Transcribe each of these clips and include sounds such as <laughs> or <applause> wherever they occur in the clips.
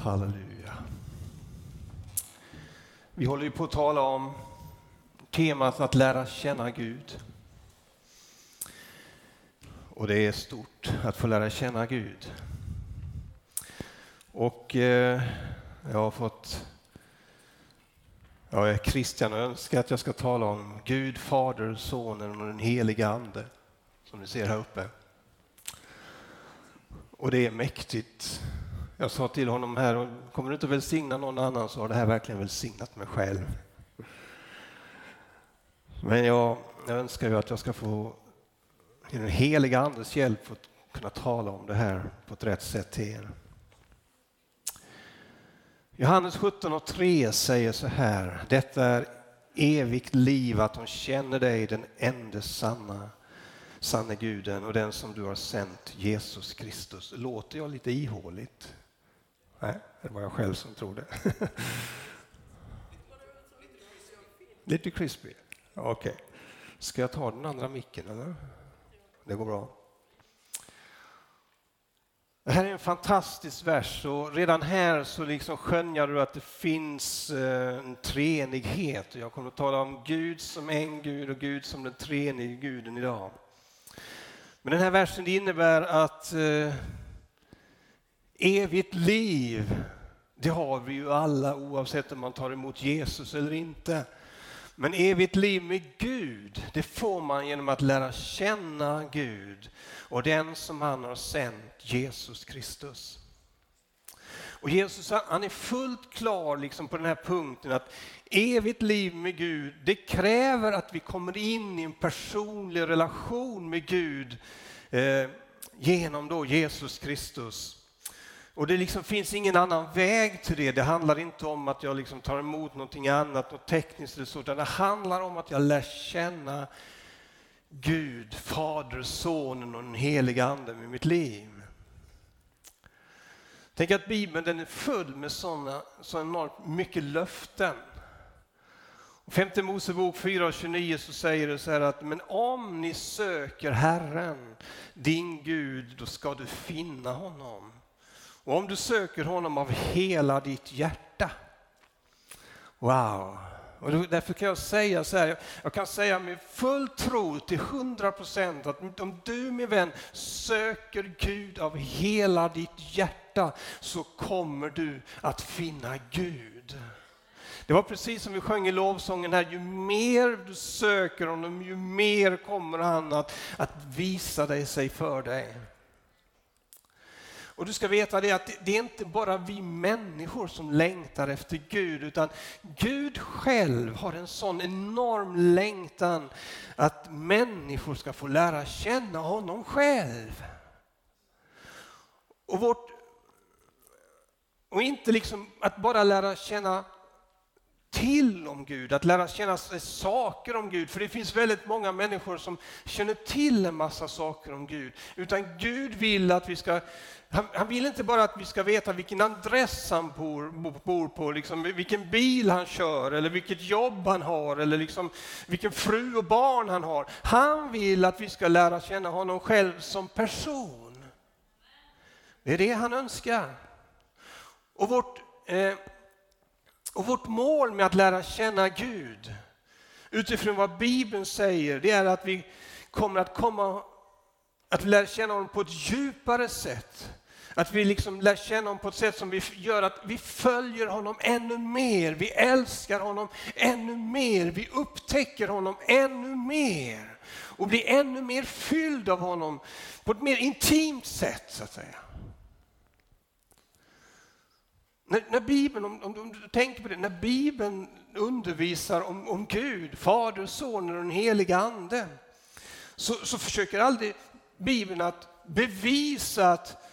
Halleluja. Vi håller ju på att tala om temat att lära känna Gud. Och det är stort att få lära känna Gud. Och eh, jag har fått jag är Christian och önskar att jag ska tala om Gud, Fader, Sonen och den helige Ande som ni ser här uppe. Och det är mäktigt. Jag sa till honom här, kommer du inte välsigna någon annan så har det här verkligen välsignat mig själv. Men jag, jag önskar ju att jag ska få, i den heliga Andes hjälp, få kunna tala om det här på ett rätt sätt till er. Johannes 17 och 3 säger så här, detta är evigt liv att de känner dig, den enda sanna sanne guden och den som du har sänt, Jesus Kristus. Låter jag lite ihåligt? Nej, det var jag själv som trodde. lite crispy? Okej. Okay. Ska jag ta den andra micken eller? Det går bra. Det här är en fantastisk vers och redan här så liksom skönjar du att det finns eh, en treenighet. Jag kommer att tala om Gud som en Gud och Gud som den treenige guden idag. Men den här versen innebär att eh, evigt liv, det har vi ju alla oavsett om man tar emot Jesus eller inte. Men evigt liv med Gud, det får man genom att lära känna Gud och den som han har sänt, Jesus Kristus. Och Jesus han är fullt klar liksom på den här punkten att evigt liv med Gud, det kräver att vi kommer in i en personlig relation med Gud eh, genom då Jesus Kristus. Och det liksom finns ingen annan väg till det. Det handlar inte om att jag liksom tar emot någonting annat, något tekniskt eller så, utan det handlar om att jag lär känna Gud, Fader, Sonen och den heliga Ande med mitt liv. Tänk att Bibeln den är full med sådana, så enormt mycket löften. Femte Mosebok 4.29 så säger det så här att men om ni söker Herren, din Gud, då ska du finna honom. Och om du söker honom av hela ditt hjärta. Wow! Och därför kan jag säga så här, jag kan säga med full tro till 100 procent att om du min vän söker Gud av hela ditt hjärta så kommer du att finna Gud. Det var precis som vi sjöng i lovsången här, ju mer du söker honom, ju mer kommer han att, att visa dig sig för dig. Och du ska veta det att det är inte bara vi människor som längtar efter Gud, utan Gud själv har en sån enorm längtan att människor ska få lära känna honom själv. Och, vårt, och inte liksom att bara lära känna till om Gud, att lära känna sig saker om Gud. För det finns väldigt många människor som känner till en massa saker om Gud. Utan Gud vill att vi ska, han, han vill inte bara att vi ska veta vilken adress han bor, bor på, liksom, vilken bil han kör eller vilket jobb han har eller liksom, vilken fru och barn han har. Han vill att vi ska lära känna honom själv som person. Det är det han önskar. Och vårt eh, och vårt mål med att lära känna Gud utifrån vad Bibeln säger, det är att vi kommer att komma att lära känna honom på ett djupare sätt. Att vi liksom lär känna honom på ett sätt som vi gör att vi följer honom ännu mer. Vi älskar honom ännu mer. Vi upptäcker honom ännu mer. Och blir ännu mer fylld av honom på ett mer intimt sätt så att säga. När, när Bibeln, om, om, om, du tänker på det, när Bibeln undervisar om, om Gud, Fader, Sonen och den heliga Ande, så, så försöker aldrig Bibeln att bevisa att,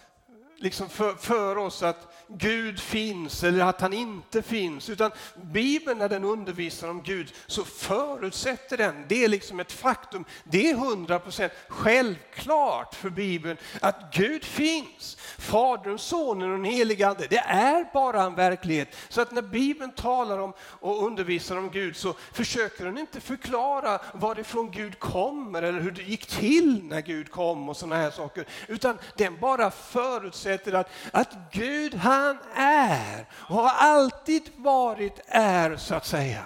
liksom för, för oss att Gud finns eller att han inte finns. Utan Bibeln när den undervisar om Gud så förutsätter den, det är liksom ett faktum, det är hundra procent självklart för Bibeln att Gud finns. Fadern, Sonen och den helige Ande, det är bara en verklighet. Så att när Bibeln talar om och undervisar om Gud så försöker den inte förklara varifrån Gud kommer eller hur det gick till när Gud kom och sådana här saker. Utan den bara förutsätter sättet att, att Gud han är och har alltid varit är så att säga.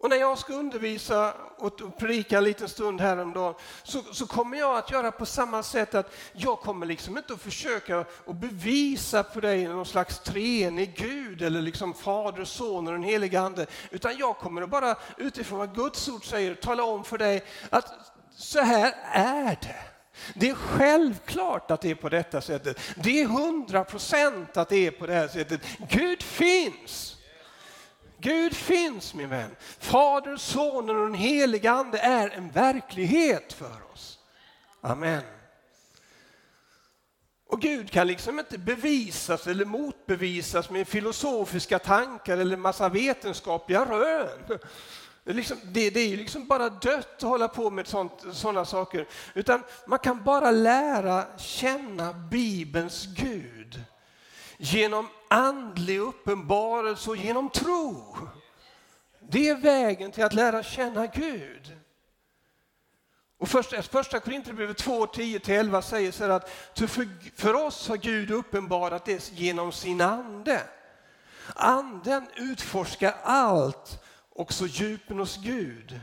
Och när jag ska undervisa och predika en liten stund häromdagen så, så kommer jag att göra på samma sätt att jag kommer liksom inte att försöka att bevisa för dig någon slags treenig Gud eller liksom Fader, Son och den helige Ande. Utan jag kommer att bara utifrån vad Guds ord säger tala om för dig att så här är det. Det är självklart att det är på detta sättet. Det är hundra procent att det är på det här sättet. Gud finns. Gud finns min vän. Fader, Sonen och den helige Ande är en verklighet för oss. Amen. Och Gud kan liksom inte bevisas eller motbevisas med filosofiska tankar eller massa vetenskapliga rön. Det är, liksom, det, det är liksom bara dött att hålla på med sådana saker. Utan man kan bara lära känna Bibelns Gud genom andlig uppenbarelse och genom tro. Det är vägen till att lära känna Gud. Och första, första Korinthierbrevet 2, 10-11 säger så här att för, för oss har Gud uppenbarat det genom sin ande. Anden utforskar allt, också djupen hos Gud.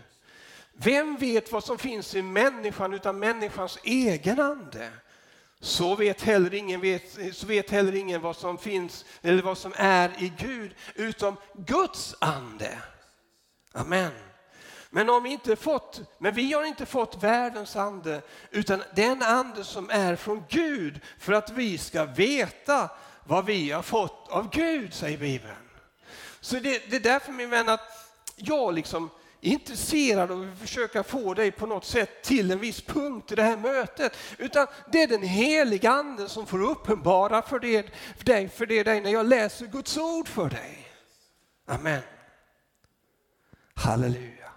Vem vet vad som finns i människan utan människans egen ande? Så vet heller ingen, vet, så vet heller ingen vad som finns eller vad som är i Gud utom Guds ande. Amen. Men, om vi inte fått, men vi har inte fått världens ande utan den ande som är från Gud för att vi ska veta vad vi har fått av Gud, säger Bibeln. Så det, det är därför min vän att jag liksom intresserad av att försöka få dig på något sätt till en viss punkt i det här mötet. Utan det är den heliga anden som får uppenbara för, det, för dig, för det dig när jag läser Guds ord för dig. Amen. Halleluja.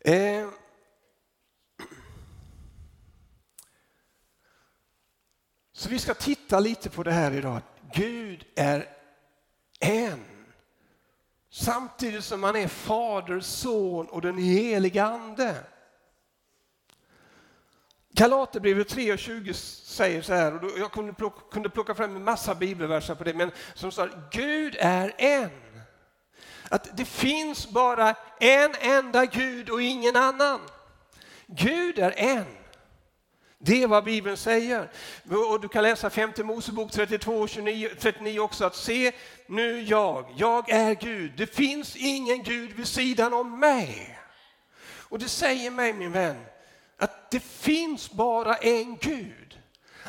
Eh. Så vi ska titta lite på det här idag. Gud är en. Samtidigt som han är Fader, Son och den helige Ande. Galaterbrevet 3 och 20 säger så här, och jag kunde plocka, kunde plocka fram en massa bibelverser på det, men som sa Gud är en. Att det finns bara en enda Gud och ingen annan. Gud är en. Det är vad Bibeln säger. Och du kan läsa 5 Mosebok 32 och 29, 39 också. Att se nu jag, jag är Gud. Det finns ingen Gud vid sidan om mig. Och det säger mig min vän att det finns bara en Gud.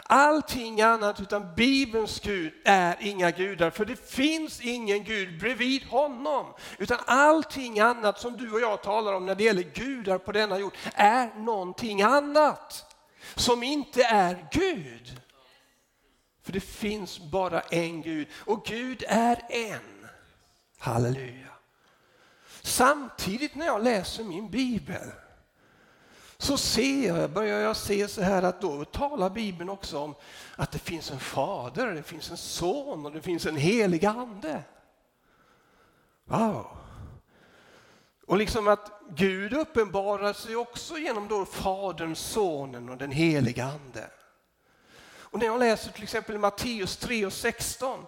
Allting annat utan Bibelns Gud är inga gudar, för det finns ingen Gud bredvid honom. Utan allting annat som du och jag talar om när det gäller gudar på denna jord är någonting annat som inte är Gud. För det finns bara en Gud och Gud är en. Halleluja. Samtidigt när jag läser min bibel så ser jag, börjar jag se så här att då talar Bibeln också om att det finns en fader, det finns en son och det finns en helig ande. Wow! Och liksom att Gud uppenbarar sig också genom då Fadern, Sonen och den heliga Ande. Och när jag läser till exempel Matteus 3 och 16,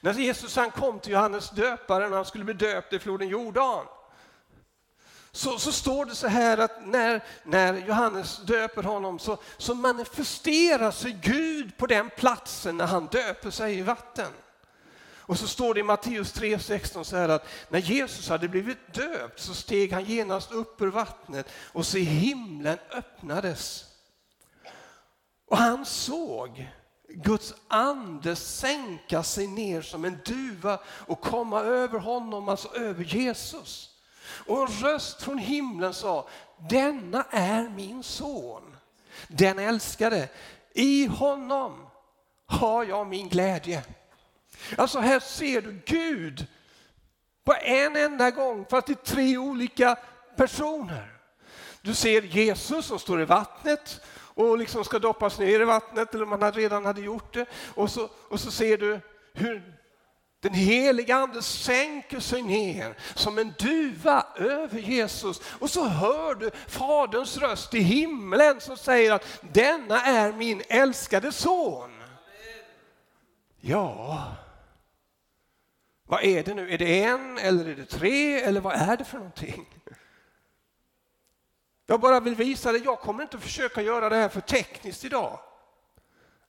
när Jesus han kom till Johannes döparen och han skulle bli döpt i floden Jordan, så, så står det så här att när, när Johannes döper honom så, så manifesterar sig Gud på den platsen när han döper sig i vatten. Och så står det i Matteus 3.16 så här att när Jesus hade blivit döpt så steg han genast upp ur vattnet och se himlen öppnades. Och han såg Guds ande sänka sig ner som en duva och komma över honom, alltså över Jesus. Och en röst från himlen sa, denna är min son, den älskade. I honom har jag min glädje. Alltså här ser du Gud på en enda gång, fast i tre olika personer. Du ser Jesus som står i vattnet och liksom ska doppas ner i vattnet, eller man redan hade gjort det. Och så, och så ser du hur Den heliga ande sänker sig ner som en duva över Jesus och så hör du Faderns röst i himlen som säger att denna är min älskade son. Ja, vad är det nu? Är det en eller är det tre eller vad är det för någonting? Jag bara vill visa det. Jag kommer inte försöka göra det här för tekniskt idag.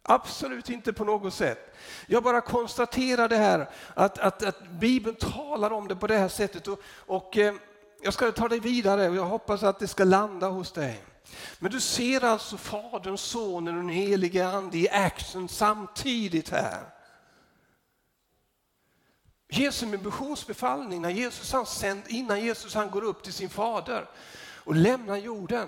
Absolut inte på något sätt. Jag bara konstaterar det här att, att, att Bibeln talar om det på det här sättet och, och eh, jag ska ta dig vidare och jag hoppas att det ska landa hos dig. Men du ser alltså Fadern, Sonen och den helige Ande i action samtidigt här. Jesu missionsbefallning, när Jesus han sänd, innan Jesus han går upp till sin fader och lämnar jorden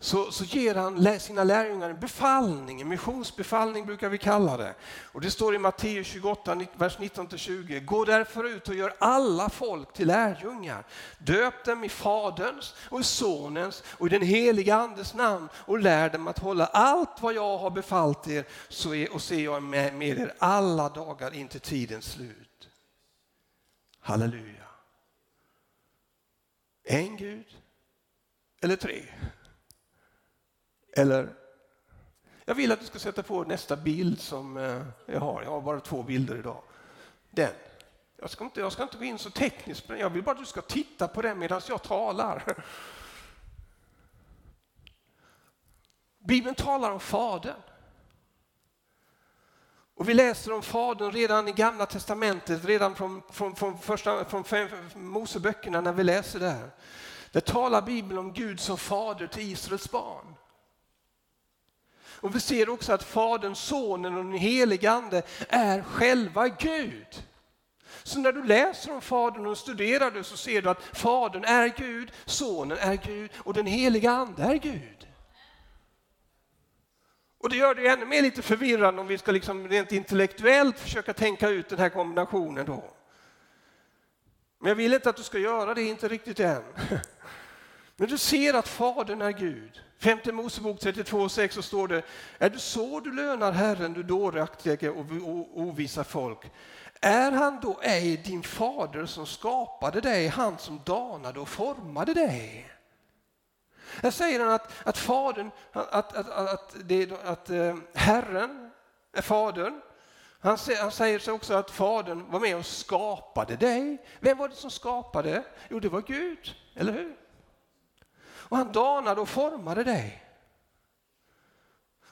så, så ger han sina lärjungar en befallning, en missionsbefallning brukar vi kalla det. Och det står i Matteus 28, vers 19-20. Gå därför ut och gör alla folk till lärjungar. Döp dem i Faderns och i Sonens och i den heliga Andes namn och lär dem att hålla allt vad jag har befallt er så är, och se jag med, med er alla dagar in till tidens slut. Halleluja. En Gud eller tre? Eller, jag vill att du ska sätta på nästa bild som eh, jag har. Jag har bara två bilder idag. Den. Jag ska inte, jag ska inte gå in så tekniskt men jag vill bara att du ska titta på den medan jag talar. Bibeln talar om Fadern. Och vi läser om Fadern redan i Gamla Testamentet, redan från, från, från, första, från Moseböckerna när vi läser där. Där talar Bibeln om Gud som fader till Israels barn. Och vi ser också att Fadern, Sonen och den helige Ande är själva Gud. Så när du läser om Fadern och studerar det så ser du att Fadern är Gud, Sonen är Gud och den heliga Ande är Gud. Och det gör det ännu mer lite förvirrande om vi ska liksom rent intellektuellt försöka tänka ut den här kombinationen då. Men jag vill inte att du ska göra det, inte riktigt än. <laughs> Men du ser att Fadern är Gud. Femte Mosebok 32.6 så står det, är du så du lönar Herren, du dåraktiga och ovisa folk? Är han då ej din fader som skapade dig, han som danade och formade dig? Här säger han att, att fadern, att, att, att, det, att eh, Herren är fadern. Han, han säger också att fadern var med och skapade dig. Vem var det som skapade? Jo, det var Gud, eller hur? Och han danade och formade dig.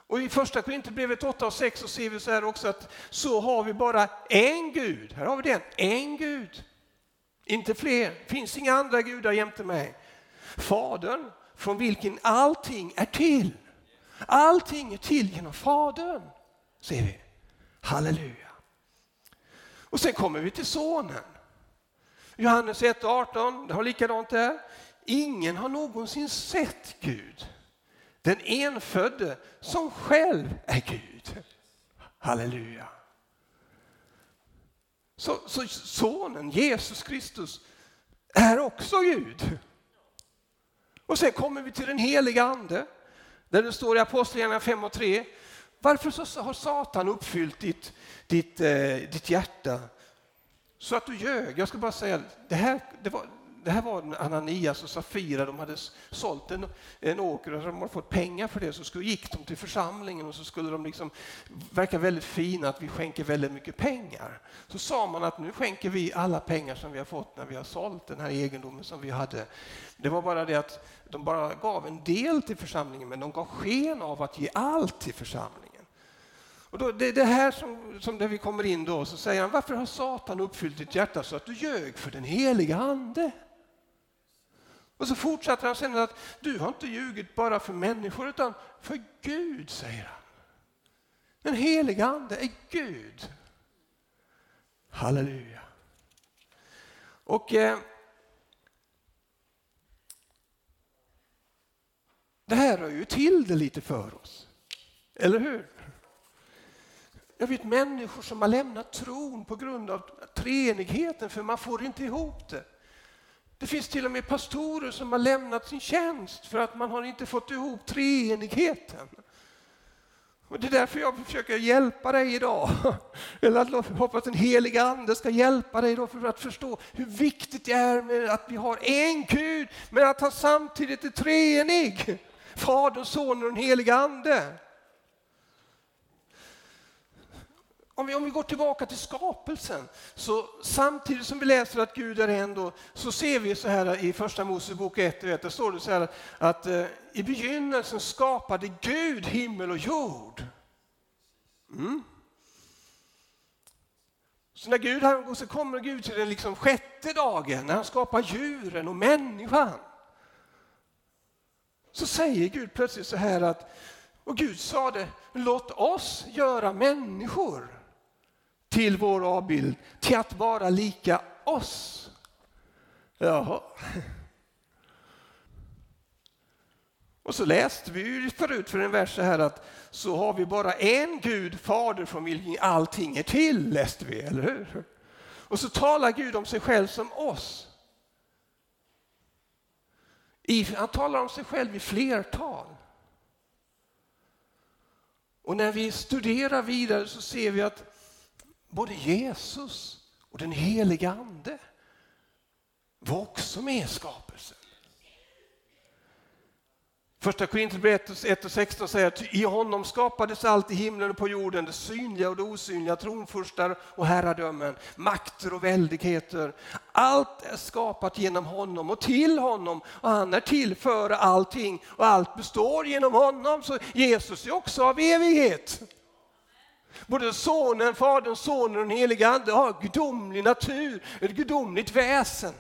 Och i första Korinthierbrevet 8 och 6 så ser vi så här också att så har vi bara en Gud. Här har vi den, en Gud. Inte fler, finns inga andra gudar jämte mig. Fadern från vilken allting är till. Allting är till genom Fadern, ser vi. Halleluja. Och sen kommer vi till Sonen. Johannes 1 och 18, det har likadant där. Ingen har någonsin sett Gud. Den enfödde som själv är Gud. Halleluja. Så, så sonen Jesus Kristus är också Gud. Och sen kommer vi till den heliga ande. Där det står i Apostlagärningarna 5 och 3. Varför så har Satan uppfyllt ditt, ditt, eh, ditt hjärta så att du ljög? Jag ska bara säga, det här, det var, det här var Ananias och Safira, de hade sålt en, en åker och de hade fått pengar för det. Så skulle, gick de till församlingen och så skulle de liksom verka väldigt fina, att vi skänker väldigt mycket pengar. Så sa man att nu skänker vi alla pengar som vi har fått när vi har sålt den här egendomen som vi hade. Det var bara det att de bara gav en del till församlingen, men de gav sken av att ge allt till församlingen. Och då, det är det här som, som där vi kommer in då, så säger han, varför har Satan uppfyllt ditt hjärta så att du ljög för den heliga Ande? Och så fortsätter han sen att du har inte ljugit bara för människor utan för Gud, säger han. Den heliga Ande är Gud. Halleluja. Och eh, Det här rör ju till det lite för oss. Eller hur? Jag vet människor som har lämnat tron på grund av treenigheten för man får inte ihop det. Det finns till och med pastorer som har lämnat sin tjänst för att man har inte fått ihop treenigheten. Och det är därför jag försöker hjälpa dig idag. <laughs> Eller att hoppas den heliga Ande ska hjälpa dig idag för att förstå hur viktigt det är med att vi har en Gud, men att han samtidigt är treenig. Fader, Sonen och den heliga Ande. Om vi, om vi går tillbaka till skapelsen, så samtidigt som vi läser att Gud är en, då, så ser vi så här i Första Mosebok 1 1, där står det så här att eh, i begynnelsen skapade Gud himmel och jord. Mm. Så när Gud han, så kommer Gud till den liksom sjätte dagen, när han skapar djuren och människan. Så säger Gud plötsligt så här att, och Gud sa det, låt oss göra människor till vår avbild, till att vara lika oss. Jaha. Och så läste vi ju förut för en vers så här att så har vi bara en Gud, Fader från vilken allting är till, läste vi, eller hur? Och så talar Gud om sig själv som oss. I, han talar om sig själv i flertal. Och när vi studerar vidare så ser vi att både Jesus och den heliga Ande var också med i skapelsen. Första Korinthierbrevet 1 och 16 säger att i honom skapades allt i himlen och på jorden, det synliga och det osynliga, tronfurstar och herradömen, makter och väldigheter. Allt är skapat genom honom och till honom och han är till för allting och allt består genom honom. Så Jesus är också av evighet. Både Sonen, Fadern, Sonen och den helige Ande har gudomlig natur, ett gudomligt väsen.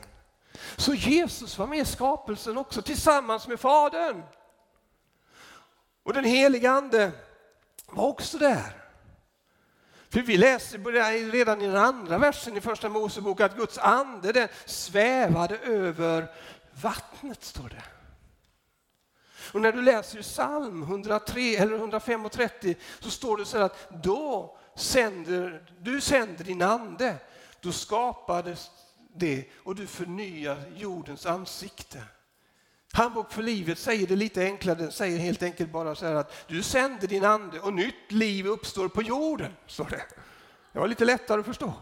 Så Jesus var med i skapelsen också tillsammans med Fadern. Och den helige Ande var också där. För vi läser redan i den andra versen i första Mosebok att Guds ande den svävade över vattnet, står det. Och när du läser psalm 103 eller 135 så står det så här att då sänder, du sänder din ande, då skapades det och du förnyar jordens ansikte. Handbok för livet säger det lite enklare, den säger helt enkelt bara så här att du sänder din ande och nytt liv uppstår på jorden. Står det. det var lite lättare att förstå.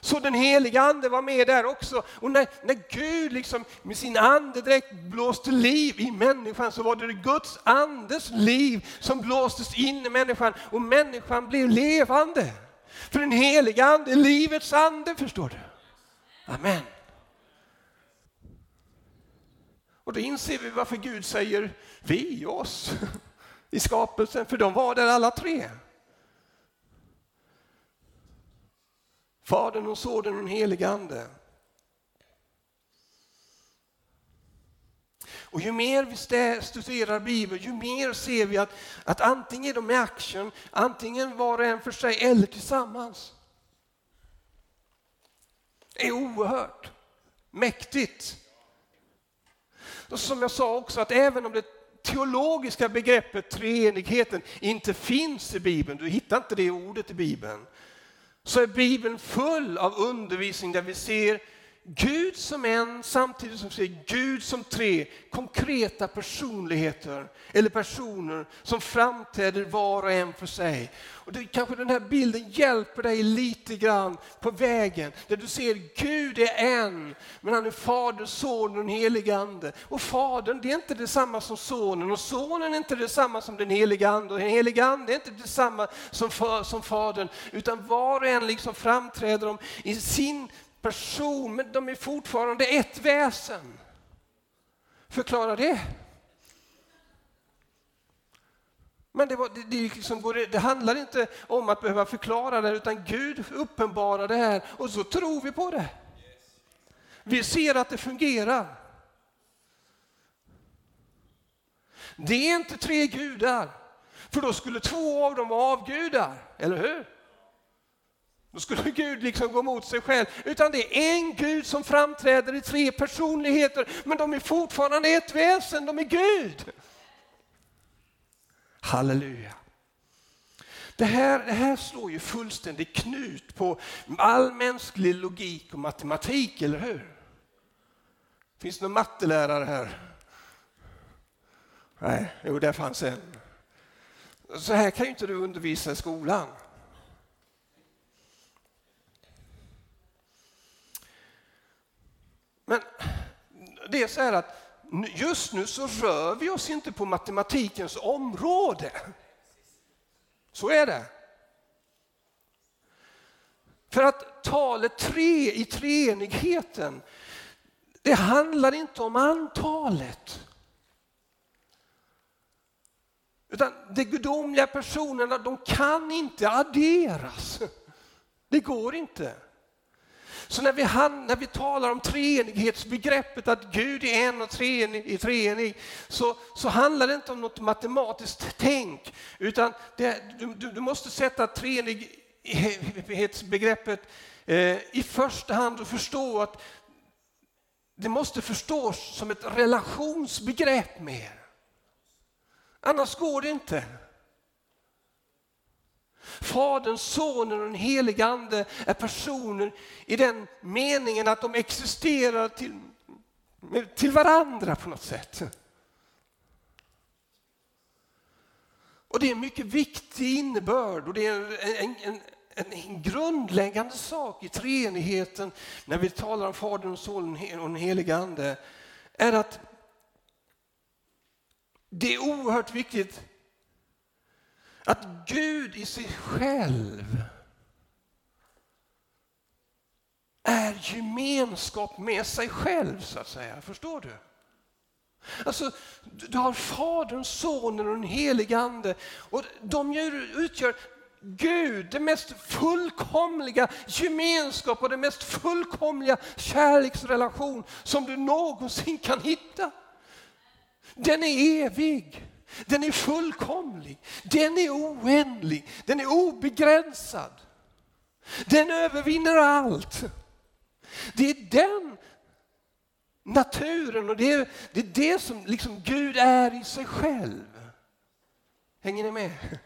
Så den heliga ande var med där också. Och när, när Gud liksom med sin andedräkt blåste liv i människan så var det Guds andes liv som blåstes in i människan och människan blev levande. För den heliga ande är livets ande, förstår du. Amen. Och då inser vi varför Gud säger vi, oss, i skapelsen, för de var där alla tre. Fadern och Sonen och den helige Ande. Och ju mer vi studerar Bibeln, ju mer ser vi att, att antingen är de i action, antingen var och en för sig eller tillsammans. Det är oerhört mäktigt. Och som jag sa också, att även om det teologiska begreppet treenigheten inte finns i Bibeln, du hittar inte det ordet i Bibeln, så är Bibeln full av undervisning där vi ser Gud som en samtidigt som ser Gud som tre konkreta personligheter eller personer som framträder var och en för sig. Och det, kanske den här bilden hjälper dig lite grann på vägen där du ser Gud är en, men han är Fader, Son och den helige Ande. Och Fadern det är inte detsamma som Sonen och Sonen är inte detsamma som den helige Ande och den helige Ande är inte detsamma som, som Fadern utan var och en liksom framträder de i sin person, men de är fortfarande ett väsen. Förklara det. Men det, var, det, det, liksom det, handlar inte om att behöva förklara det, utan Gud uppenbarar det här och så tror vi på det. Vi ser att det fungerar. Det är inte tre gudar, för då skulle två av dem vara avgudar, eller hur? Då skulle Gud liksom gå mot sig själv. Utan det är en Gud som framträder i tre personligheter, men de är fortfarande ett väsen, de är Gud. Halleluja. Det här, det här slår ju fullständigt knut på all mänsklig logik och matematik, eller hur? Finns det någon mattelärare här? Nej, jo, där fanns en. Så här kan ju inte du undervisa i skolan. Men det är så här att just nu så rör vi oss inte på matematikens område. Så är det. För att talet tre i treenigheten, det handlar inte om antalet. Utan de gudomliga personerna, de kan inte adderas. Det går inte. Så när vi, när vi talar om treenighetsbegreppet, att Gud är en och treenig, treenig så, så handlar det inte om något matematiskt tänk, utan det, du, du, måste sätta treenighetsbegreppet eh, i första hand och förstå att det måste förstås som ett relationsbegrepp mer. Annars går det inte. Fadern, Sonen och den helige Ande är personer i den meningen att de existerar till, till varandra på något sätt. Och det är en mycket viktig innebörd och det är en, en, en, en grundläggande sak i treenigheten när vi talar om Fadern, Sonen och den helige Ande är att det är oerhört viktigt att Gud i sig själv är gemenskap med sig själv, så att säga. Förstår du? Alltså, du har Fadern, Sonen och den helige Ande. Och de utgör Gud, den mest fullkomliga gemenskap och den mest fullkomliga kärleksrelation som du någonsin kan hitta. Den är evig. Den är fullkomlig, den är oändlig, den är obegränsad. Den övervinner allt. Det är den naturen och det är det, är det som liksom Gud är i sig själv. Hänger ni med?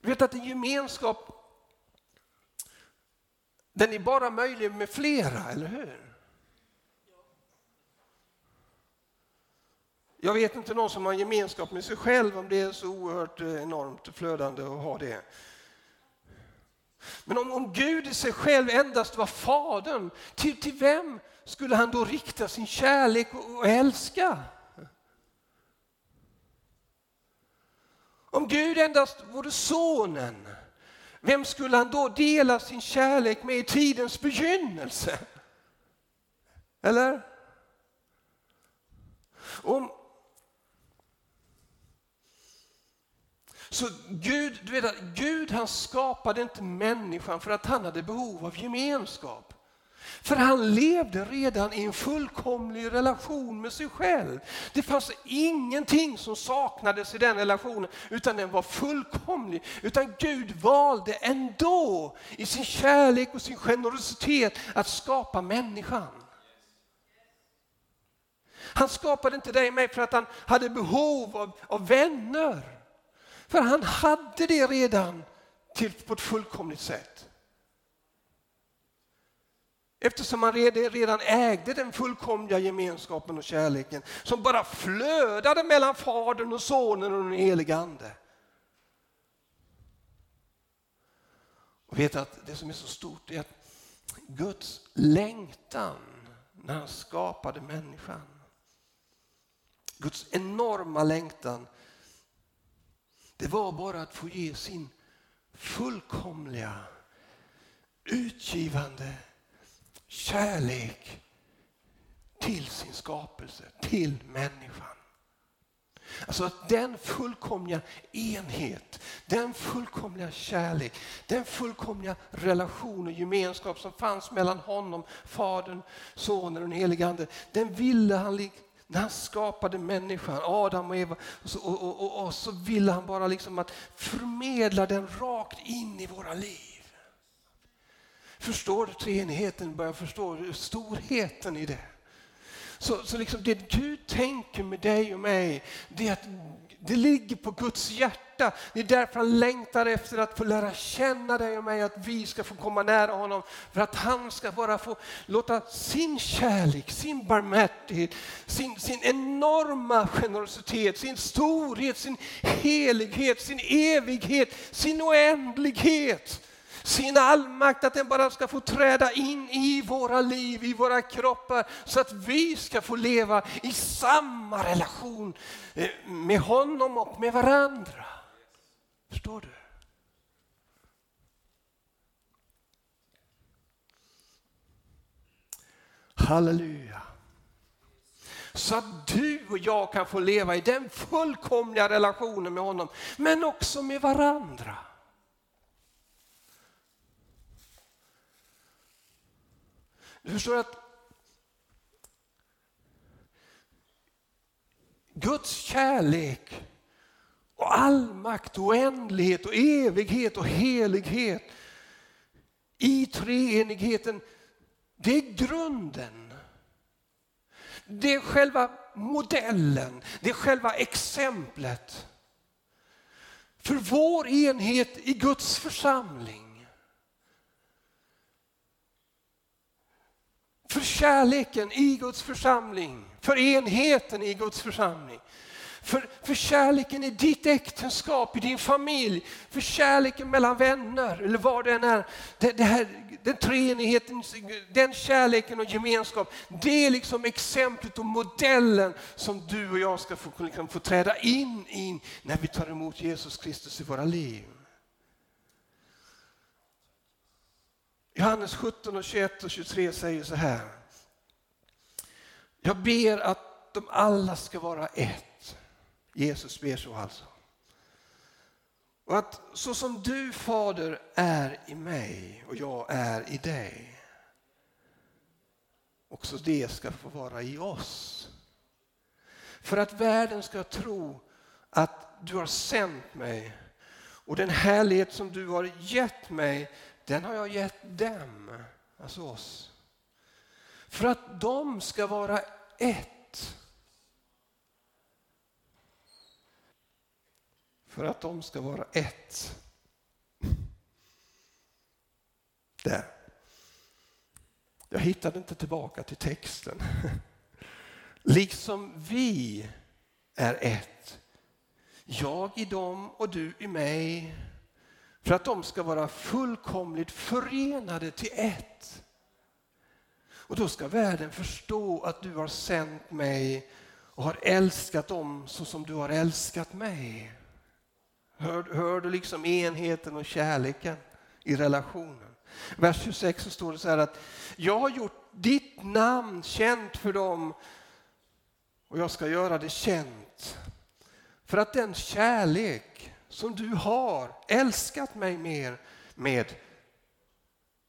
Du vet att en gemenskap den är bara möjlig med flera, eller hur? Jag vet inte någon som har gemenskap med sig själv om det är så oerhört eh, enormt flödande att ha det. Men om, om Gud i sig själv endast var Fadern, till, till vem skulle han då rikta sin kärlek och, och älska? Om Gud endast vore Sonen, vem skulle han då dela sin kärlek med i tidens begynnelse? Eller? Om, Så Gud, du vet att Gud han skapade inte människan för att han hade behov av gemenskap. För han levde redan i en fullkomlig relation med sig själv. Det fanns ingenting som saknades i den relationen utan den var fullkomlig. Utan Gud valde ändå i sin kärlek och sin generositet att skapa människan. Han skapade inte dig och mig för att han hade behov av, av vänner. För han hade det redan till, på ett fullkomligt sätt. Eftersom han redan ägde den fullkomliga gemenskapen och kärleken som bara flödade mellan Fadern och Sonen och den helige Ande. Och vet att det som är så stort är att Guds längtan när han skapade människan. Guds enorma längtan det var bara att få ge sin fullkomliga, utgivande kärlek till sin skapelse, till människan. Alltså att den fullkomliga enhet, den fullkomliga kärlek, den fullkomliga relation och gemenskap som fanns mellan honom, Fadern, Sonen och den helige Ande, den ville han när han skapade människan, Adam och Eva, och så, och, och, och, så ville han bara liksom att förmedla den rakt in i våra liv. Förstår du treenigheten? Börjar förstå storheten i det. Så, så liksom det Gud tänker med dig och mig, det är att det ligger på Guds hjärta hjärta. Det är därför han längtar efter att få lära känna dig och mig, att vi ska få komma nära honom. För att han ska bara få låta sin kärlek, sin barmhärtighet, sin, sin enorma generositet, sin storhet, sin helighet, sin evighet, sin oändlighet sin allmakt, att den bara ska få träda in i våra liv, i våra kroppar, så att vi ska få leva i samma relation eh, med honom och med varandra. Förstår du? Halleluja. Så att du och jag kan få leva i den fullkomliga relationen med honom, men också med varandra. Du förstår att Guds kärlek och allmakt och oändlighet och evighet och helighet i treenigheten, det är grunden. Det är själva modellen, det är själva exemplet för vår enhet i Guds församling. För kärleken i Guds församling, för enheten i Guds församling. För, för kärleken i ditt äktenskap, i din familj, för kärleken mellan vänner eller vad det än är. Det, det här, den treenigheten, den kärleken och gemenskap, det är liksom exemplet och modellen som du och jag ska få, liksom, få träda in i när vi tar emot Jesus Kristus i våra liv. Johannes 17, och 21 och 23 säger så här. Jag ber att de alla ska vara ett. Jesus ber så alltså. Och att så som du Fader är i mig och jag är i dig. Också det ska få vara i oss. För att världen ska tro att du har sänt mig och den härlighet som du har gett mig den har jag gett dem, alltså oss. För att de ska vara ett. För att de ska vara ett. Där. Jag hittade inte tillbaka till texten. Liksom vi är ett. Jag i dem och du i mig för att de ska vara fullkomligt förenade till ett. Och då ska världen förstå att du har sänt mig och har älskat dem så som du har älskat mig. Hör, hör du liksom enheten och kärleken i relationen? Vers 26 så står det så här att jag har gjort ditt namn känt för dem och jag ska göra det känt. För att den kärlek som du har älskat mig mer med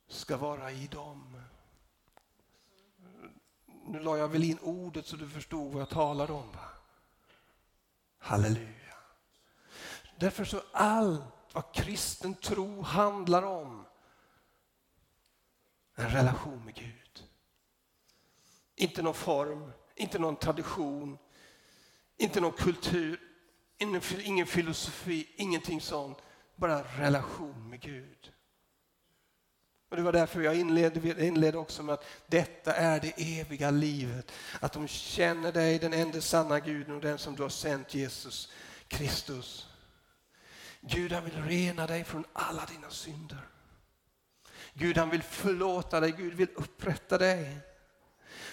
ska vara i dem. Nu la jag väl in ordet så du förstod vad jag talade om. Va? Halleluja. Därför så allt vad kristen tro handlar om en relation med Gud. Inte någon form, inte någon tradition, inte någon kultur, ingen filosofi, ingenting sånt. Bara relation med Gud. Och Det var därför jag inledde, inledde också med att detta är det eviga livet. Att de känner dig, den enda sanna Guden och den som du har sänt Jesus Kristus. Gud han vill rena dig från alla dina synder. Gud han vill förlåta dig, Gud vill upprätta dig.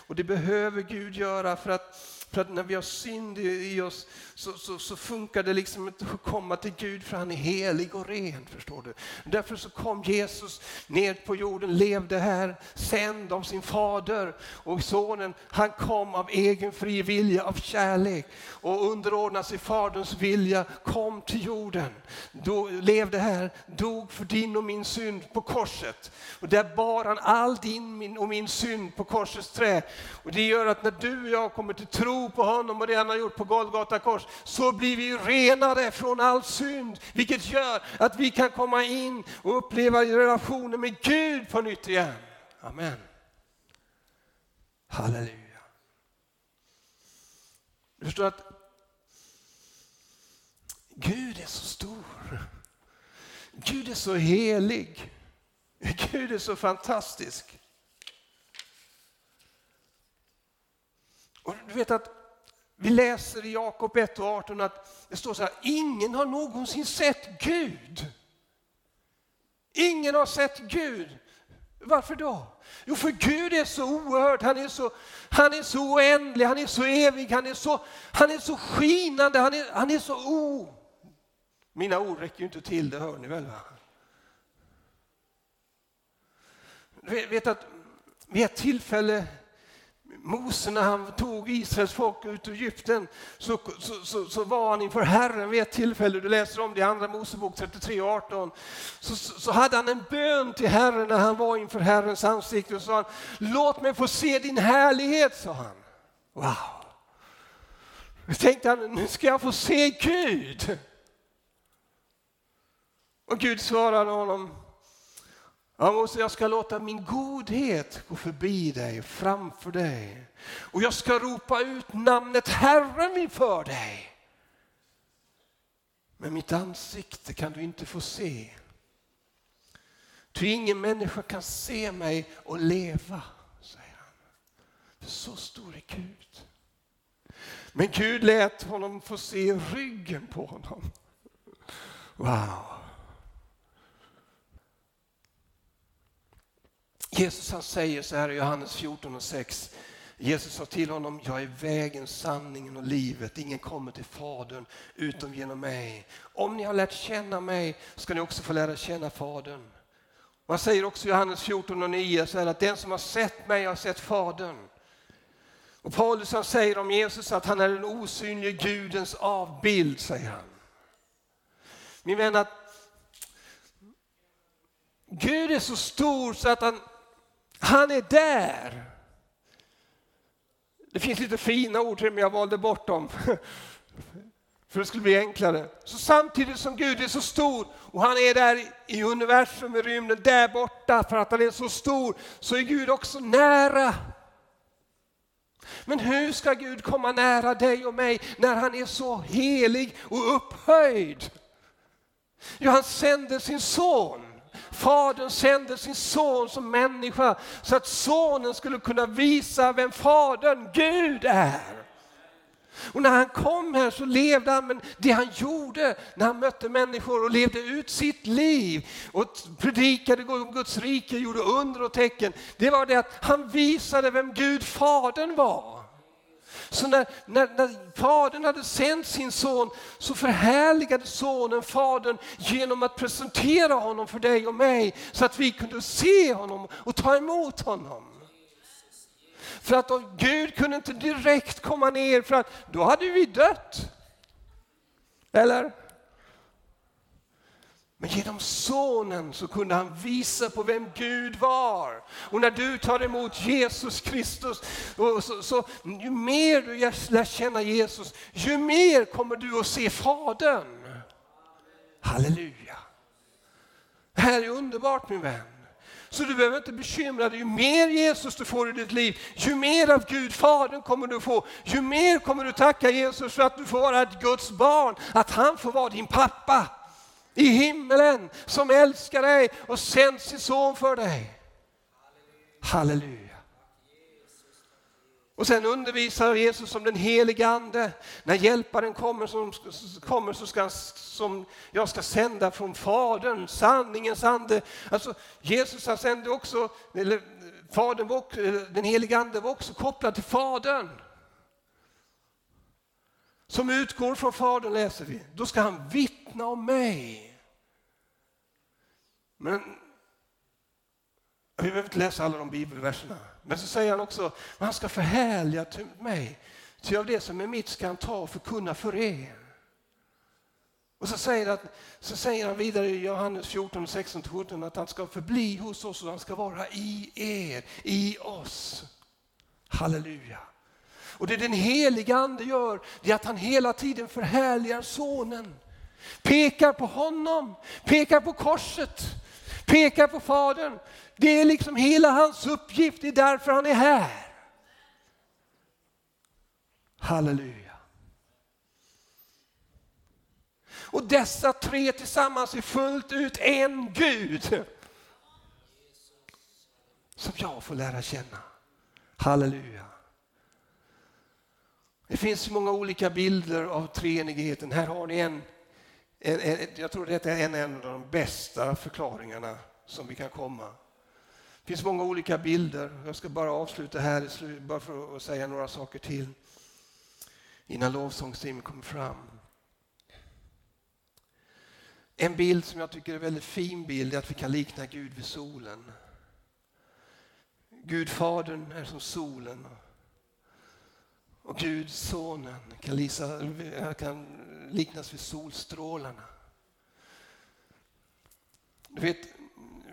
Och det behöver Gud göra för att för att när vi har synd i oss så, så, så, funkar det liksom inte att komma till Gud för han är helig och ren. förstår du. Därför så kom Jesus ner på jorden, levde här, sänd av sin fader. Och sonen han kom av egen fri vilja, av kärlek och underordnade sig faderns vilja, kom till jorden. Då, levde här, dog för din och min synd på korset. Och där bar han all din och min synd på korsets trä. Och det gör att när du och jag kommer till tro på honom och det han har gjort på Golgata kors så blir vi renade från all synd. Vilket gör att vi kan komma in och uppleva relationen med Gud på nytt igen. Amen. Halleluja. Du förstår att Gud är så stor. Gud är så helig. Gud är så fantastisk. Och du vet att vi läser i Jakob 1 och 18 att det står så här, ingen har någonsin sett Gud. Ingen har sett Gud. Varför då? Jo, för Gud är så oerhört, han är så, han är så oändlig, han är så evig, han är så, han är så skinande, han är, han är så o... Mina ord räcker ju inte till, det hör ni väl? Va? Vet att vid ett tillfälle Mose när han tog Israels folk ut ur Egypten så, så, så, så, var han inför Herren vid ett tillfälle, du läser om det i Andra Mosebok 33 och 18. Så, så, hade han en bön till Herren när han var inför Herrens ansikte och sa han, låt mig få se din härlighet, sa han. Wow! Då tänkte han, nu ska jag få se Gud. Och Gud svarade honom, jag ska låta min godhet gå förbi dig, framför dig. Och jag ska ropa ut namnet Herren inför dig. Men mitt ansikte kan du inte få se. Ty ingen människa kan se mig och leva, säger han. För så stor är Gud. Men Gud lät honom få se ryggen på honom. Wow. Jesus han säger så här i Johannes 14 och 6. Jesus sa till honom, jag är vägen, sanningen och livet. Ingen kommer till Fadern utom genom mig. Om ni har lärt känna mig ska ni också få lära känna Fadern. Man säger också i Johannes 14 och 9 så här, att den som har sett mig har sett Fadern. Och Paulus han säger om Jesus att han är den osynlige Gudens avbild, säger han. Min vän, att Gud är så stor så att han han är där. Det finns lite fina ord till men jag valde bort dem. <laughs> För det skulle bli enklare. Så samtidigt som Gud är så stor och han är där i universum, i rymden, där borta för att han är så stor, så är Gud också nära. Men hur ska Gud komma nära dig och mig när han är så helig och upphöjd? Jo, han sände sin son. Fadern sände sin son som människa så att sonen skulle kunna visa vem Fadern, Gud, är. Och när han kom här så levde han, men det han gjorde när han mötte människor och levde ut sitt liv och predikade om Guds rike, gjorde under och tecken, det var det att han visade vem Gud Fadern var. Så när, när, när fadern hade sänt sin son så förhärligade sonen fadern genom att presentera honom för dig och mig så att vi kunde se honom och ta emot honom. För att Gud kunde inte direkt komma ner för att då hade vi dött. Eller? Men genom sonen så kunde han visa på vem Gud var. Och när du tar emot Jesus Kristus, så, så, ju mer du lär känna Jesus, ju mer kommer du att se Fadern. Halleluja. Det här är underbart min vän. Så du behöver inte bekymra dig. Ju mer Jesus du får i ditt liv, ju mer av Gud Fadern kommer du få. Ju mer kommer du tacka Jesus för att du får vara ett Guds barn, att han får vara din pappa i himmelen som älskar dig och sänt sin son för dig. Halleluja. Och sen undervisar Jesus om den helige Ande. När hjälparen kommer, som, kommer så ska, som jag ska sända från Fadern, sanningens ande. Alltså Jesus han sände också, eller Fadern var, den helige Ande var också kopplad till Fadern som utgår från Fadern läser vi. Då ska han vittna om mig. Men vi behöver inte läsa alla de bibelverserna. Men så säger han också, att han ska förhärliga mig. Ty av det som är mitt ska han ta och förkunna för er. Och så säger, att, så säger han vidare i Johannes 14, 16-17 att han ska förbli hos oss och han ska vara i er, i oss. Halleluja. Och det den heliga ande gör, det är att han hela tiden förhärligar sonen. Pekar på honom, pekar på korset, pekar på Fadern. Det är liksom hela hans uppgift, det är därför han är här. Halleluja. Och dessa tre tillsammans är fullt ut en Gud. Som jag får lära känna. Halleluja. Det finns många olika bilder av treenigheten. Här har ni en, en, en jag tror detta är en, en av de bästa förklaringarna som vi kan komma. Det finns många olika bilder. Jag ska bara avsluta här bara för att säga några saker till innan lovsångsteamet kommer fram. En bild som jag tycker är en väldigt fin bild är att vi kan likna Gud vid solen. Gud Fadern är som solen och Gud Sonen kan, lisa, kan liknas vid solstrålarna. Du vet,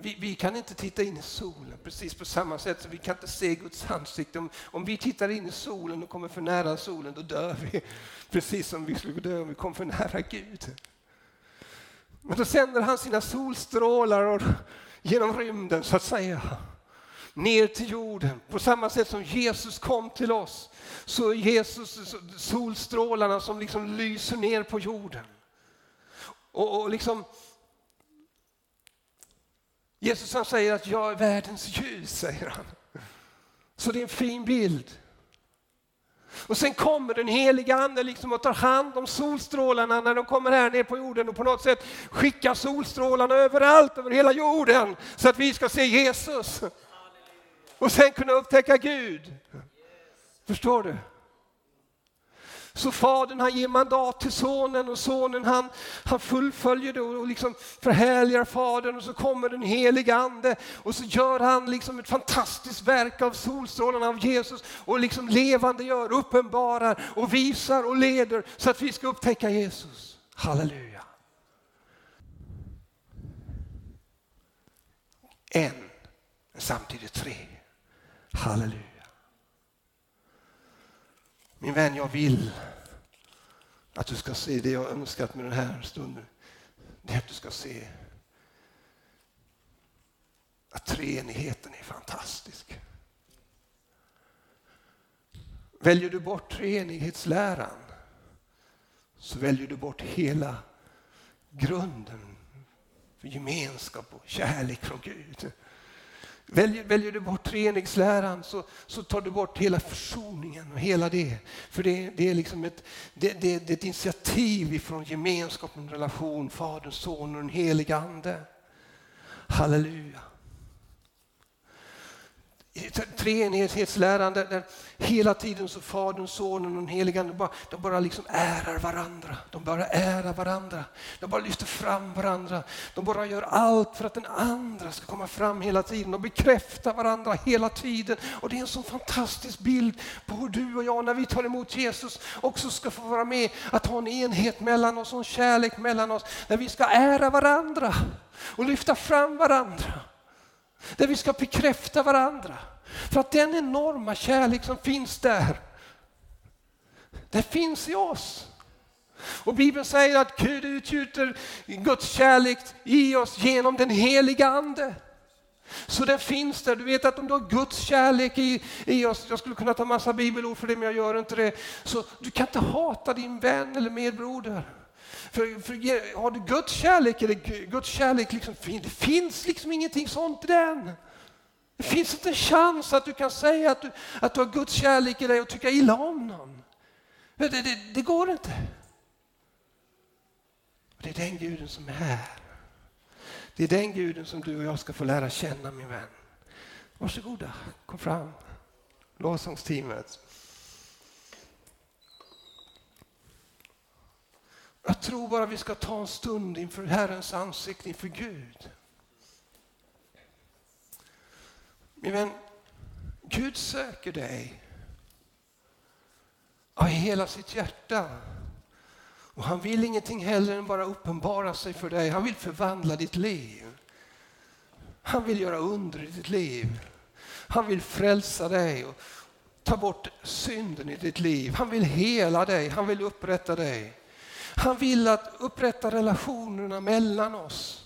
vi, vi, kan inte titta in i solen precis på samma sätt som vi kan inte se Guds ansikte. Om, om vi tittar in i solen och kommer för nära solen, då dör vi. <laughs> Precis som vi skulle dö om vi kom för nära Gud. Men då sänder han sina solstrålar och, genom rymden, så att säga, ner till jorden. På samma sätt som Jesus kom till oss, så är Jesus solstrålarna som liksom lyser ner på jorden. Och, och liksom Jesus han säger att jag är världens ljus, säger han. Så det är en fin bild. Och sen kommer den heliga ande liksom och tar hand om solstrålarna när de kommer här ner på jorden och på något sätt skickar solstrålarna överallt över hela jorden så att vi ska se Jesus. Och sen kunna upptäcka Gud. Förstår du? Så fadern han ger mandat till sonen och sonen han, han fullföljer det och liksom förhärligar fadern och så kommer den heliga ande och så gör han liksom ett fantastiskt verk av solstrålarna av Jesus och liksom levande gör, uppenbarar och visar och leder så att vi ska upptäcka Jesus. Halleluja. En, samtidigt tre. Halleluja. Min vän, jag vill att du ska se det jag önskat med den här stunden. Det är att du ska se att treenigheten är fantastisk. Väljer du bort treenighetsläran så väljer du bort hela grunden för gemenskap och kärlek från Gud. Väljer, väljer du bort treenighetsläran så, så tar du bort hela försoningen och hela det. För det, det är liksom ett, det, det, det är ett initiativ ifrån gemenskapen, relation, Fadern, Sonen och den helige Ande. Halleluja treenighetsläran där, där hela tiden så Fadern, Sonen och den helige Ande bara, de bara liksom ärar varandra. De bara ärar varandra. De bara lyfter fram varandra. De bara gör allt för att den andra ska komma fram hela tiden. De bekräftar varandra hela tiden. Och det är en sån fantastisk bild på hur du och jag när vi tar emot Jesus också ska få vara med att ha en enhet mellan oss, en kärlek mellan oss. När vi ska ära varandra och lyfta fram varandra. Där vi ska bekräfta varandra. För att den enorma kärlek som finns där, den finns i oss. Och Bibeln säger att Gud utgjuter Guds kärlek i oss genom den heliga Ande. Så den finns där. Du vet att om du har Guds kärlek i, i oss, jag skulle kunna ta massa bibelord för det men jag gör inte det. Så du kan inte hata din vän eller medbroder. För, för har du Guds kärlek, eller Guds kärlek liksom, det finns liksom ingenting sånt i den. Det finns inte en chans att du kan säga att du, att du har Guds kärlek i dig och tycka illa om någon. Det, det, det går inte. Det är den guden som är här. Det är den guden som du och jag ska få lära känna min vän. Varsågoda, kom fram. Lovsångsteamet. Jag tror bara vi ska ta en stund inför Herrens ansikte, inför Gud. Min vän, Gud söker dig av hela sitt hjärta. Och han vill ingenting hellre än bara uppenbara sig för dig. Han vill förvandla ditt liv. Han vill göra under i ditt liv. Han vill frälsa dig och ta bort synden i ditt liv. Han vill hela dig, han vill upprätta dig. Han vill att upprätta relationerna mellan oss.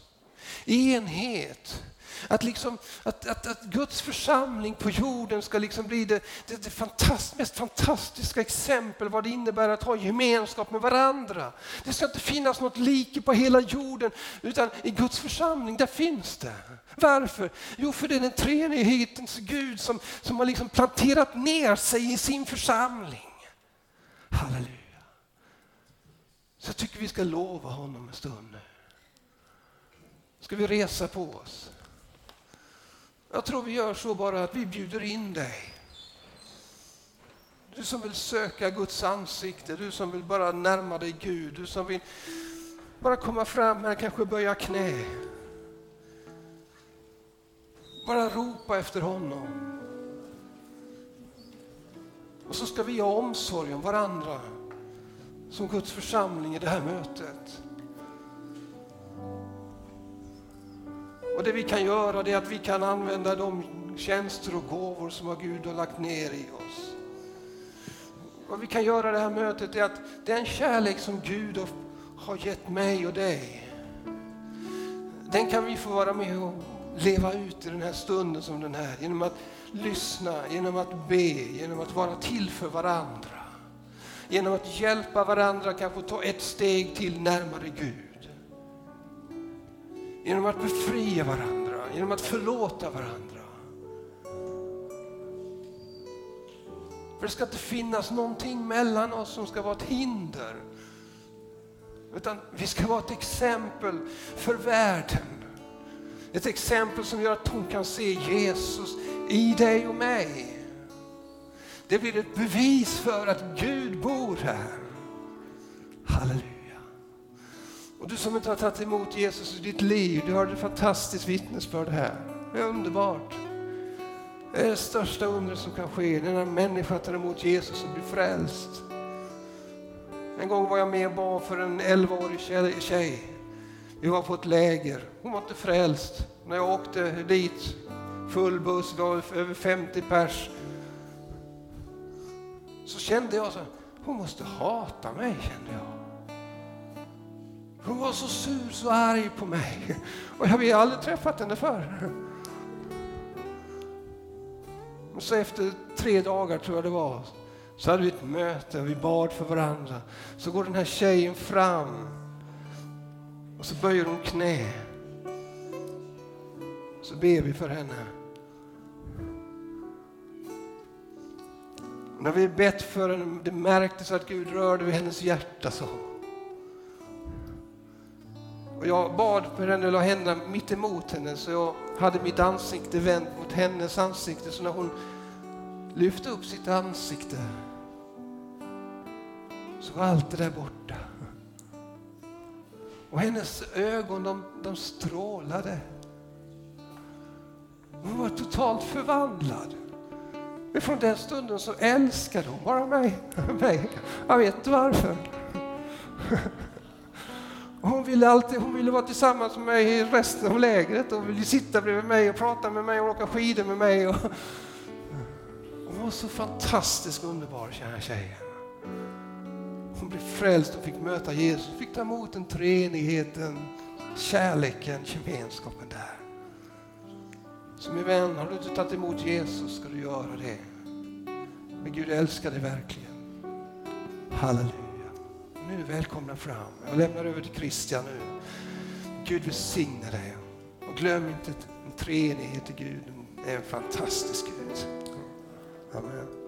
i Enhet att, liksom, att, att, att Guds församling på jorden ska liksom bli det, det, det fantast, mest fantastiska exempel vad det innebär att ha gemenskap med varandra. Det ska inte finnas något like på hela jorden utan i Guds församling, där finns det. Varför? Jo, för det är den treenighetens Gud som, som har liksom planterat ner sig i sin församling. Halleluja. Så jag tycker vi ska lova honom en stund nu. Ska vi resa på oss? Jag tror vi gör så bara att vi bjuder in dig. Du som vill söka Guds ansikte, du som vill bara närma dig Gud, du som vill bara komma fram här, kanske böja knä. Bara ropa efter honom. Och så ska vi ha omsorg om varandra som Guds församling i det här mötet. Och det vi kan göra är att vi kan använda de tjänster och gåvor som Gud har lagt ner i oss. Vad vi kan göra i det här mötet är att den kärlek som Gud har gett mig och dig, den kan vi få vara med och leva ut i den här stunden som den här. Genom att lyssna, genom att be, genom att vara till för varandra. Genom att hjälpa varandra kanske ta ett steg till närmare Gud. Genom att befria varandra, genom att förlåta varandra. För det ska inte finnas någonting mellan oss som ska vara ett hinder. Utan vi ska vara ett exempel för världen. Ett exempel som gör att hon kan se Jesus i dig och mig. Det blir ett bevis för att Gud bor här. Halleluja. Och du som inte har tagit emot Jesus i ditt liv, du har ett fantastiskt vittnesbörd här. Det är underbart. Det är det största undret som kan ske, när en människa tar emot Jesus och blir frälst. En gång var jag med och bad för en 11-årig tjej. Vi var på ett läger. Hon var inte frälst. När jag åkte dit, full buss, vi var över 50 pers så kände jag så hon måste hata mig, kände jag. Hon var så sur, så arg på mig. Och jag har aldrig träffat henne förr. Och så efter tre dagar, tror jag det var, så hade vi ett möte och vi bad för varandra. Så går den här tjejen fram och så böjer hon knä. Så ber vi för henne. När vi bett för henne, det märktes att Gud rörde vid hennes hjärta. så. Och jag bad för henne, la händerna mitt emot henne så jag hade mitt ansikte vänt mot hennes ansikte. Så när hon lyfte upp sitt ansikte så var allt det där borta. Och hennes ögon de, de strålade. Hon var totalt förvandlad. Men från den stunden så älskade hon bara mig. <laughs> mig. Jag vet inte varför. Hon ville, alltid, hon ville vara tillsammans med mig i resten av lägret och ville sitta bredvid mig och prata med mig och åka skidor med mig. Och... Hon var så fantastiskt underbar, kära tjejen. Hon blev frälst och fick möta Jesus, fick ta emot den treenigheten, kärleken, gemenskapen där. Så min vän, har du inte tagit emot Jesus ska du göra det. Men Gud älskar dig verkligen. Halleluja. Nu välkomna fram. Jag lämnar över till Christian nu. Gud välsigne dig. Och glöm inte att en treenighet i Gud är en fantastisk Gud. Amen.